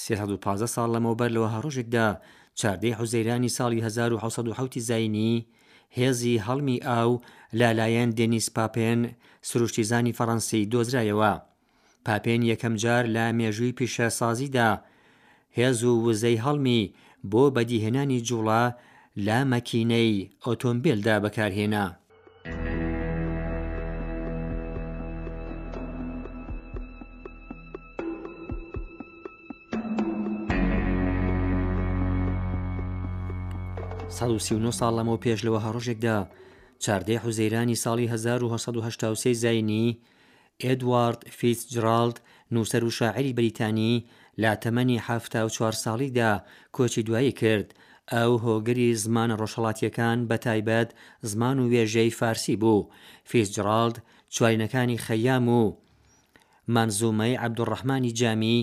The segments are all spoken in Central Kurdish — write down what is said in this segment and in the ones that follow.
سێ سەد و پازدە ساڵ لەمەوبەر لە وەها ڕۆژێکدا، چاردەی حوزەیرانی ساڵی هەزار و حەوت سەد و حەوتی زایینی، هێزی هەڵمی ئاو لالایەن دێنیس پاپێن، سروشتیزانی فەڕەنسی دۆزرایەوە. پاپێن یەکەمجار لە مێژووی پیشەسازیدا، هێز و وزەی هەڵمی بۆ بەدیهێنانی جووڵە لە مەکینەی ئۆتۆمبێلدا بەکارهێنا. ساڵ لەمەو پێش لەوە هەڕۆژێکدا چاردەی حوزەیرانی ساڵی 1970 زینی ئێدوارد فیتزجڕالد، نووسەر و شاعیری بەریتانی، لە تەمەنی حەفتا و چوار ساڵیدا کۆچی دوایی کرد. ئەو هۆگری زمانە ڕۆژهەڵاتییەکان بە تایبەت زمان و وێژەی فارسی بوو. فیتزجڕالد چوارینەکانی خەیام و مەنزوومەی عەبدولڕەحمانی جامی،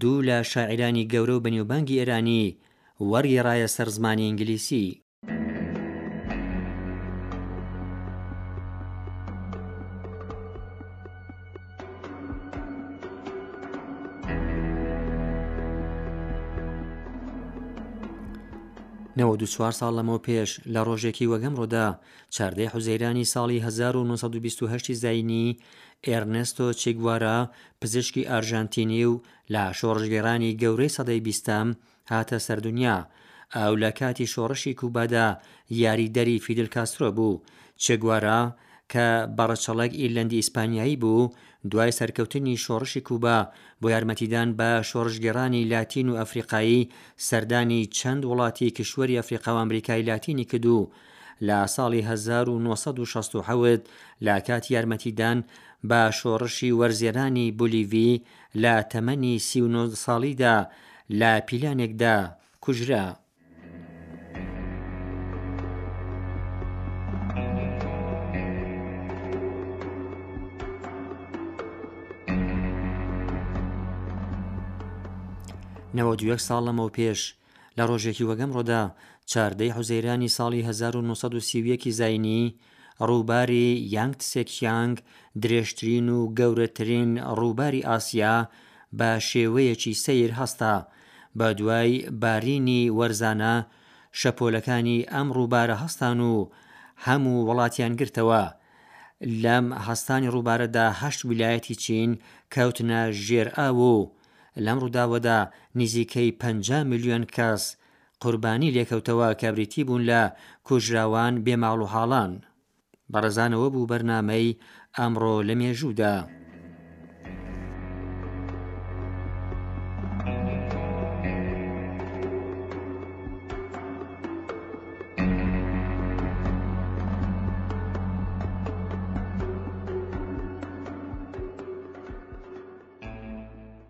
دوو لە شاعیرانی گەورە و بەنێوبانگی ئێرانی، وەرگێڕایە سەر زمانی ئینگلیسی. نەوەد و چوار ساڵ لەمەو پێش لە ڕۆژێکی وەگەم ڕۆدا چاردەی حوزەیرانی ساڵی 1920 زینی ئێرنستۆ چیگوارا پزیشکی ئارژانتینی و لە شۆڕژگەرانی گەورەی سەدەی بیستەم هاتە سەر دونیا. ئەو لە کاتی شۆڕشی کوبادا یاری دەری فیدل کاسترۆ بوو. چێ گوارا، کە بە ڕەچەڵەک ئیرلەندی ئیسپانیایی بوو، دوای سەرکەوتنی شۆڕشی کوبا، بۆ یارمەتیدان بە شۆڕشگێڕانی لاتین و ئەفریقایی، سەردانی چەند وڵاتی کیشوەری ئەفریقا و ئەمریکای لاتینی کرد و لە ساڵی هەزار و نۆ سەد و شەست و حەوت لە کاتی یارمەتیدان بە شۆڕشی وەرزێرانی بولیڤی لە تەمەنی سی و نۆ ساڵیدا لە پیلانێکدا کوژرا. نەوەد و یەک ساڵ لەمەوپێش لە ڕۆژێکی وەک ئەمڕۆدا، چاردە ی حوزەیرانی ساڵی هەزار و نۆ سەد و سی و یەک ی زاینی، ڕووباری یانگتسێکیانگ، درێژترین و گەورەترین ڕووباری ئاسیا، بە شێوەیەکی سەیر هەستا. بەدوای بارینی وەرزانە، شەپۆلەکانی ئەم ڕووبارە هەستان و هەموو وڵاتیان گرتەوە. لەم هەستانی ڕووبارەدا هەشت ویلایەتی چین کەوتنە ژێر ئاو و لەم ڕووداوەدا نزیکەی پەنجا ملیۆن کەس قوربانی لێکەوتەوە کە بریتی بوون لە کوژراوان، بێ ماڵ و حاڵان. بەڕێزانەوە بوو بەرنامەی ئەمڕۆ لە مێژوودا.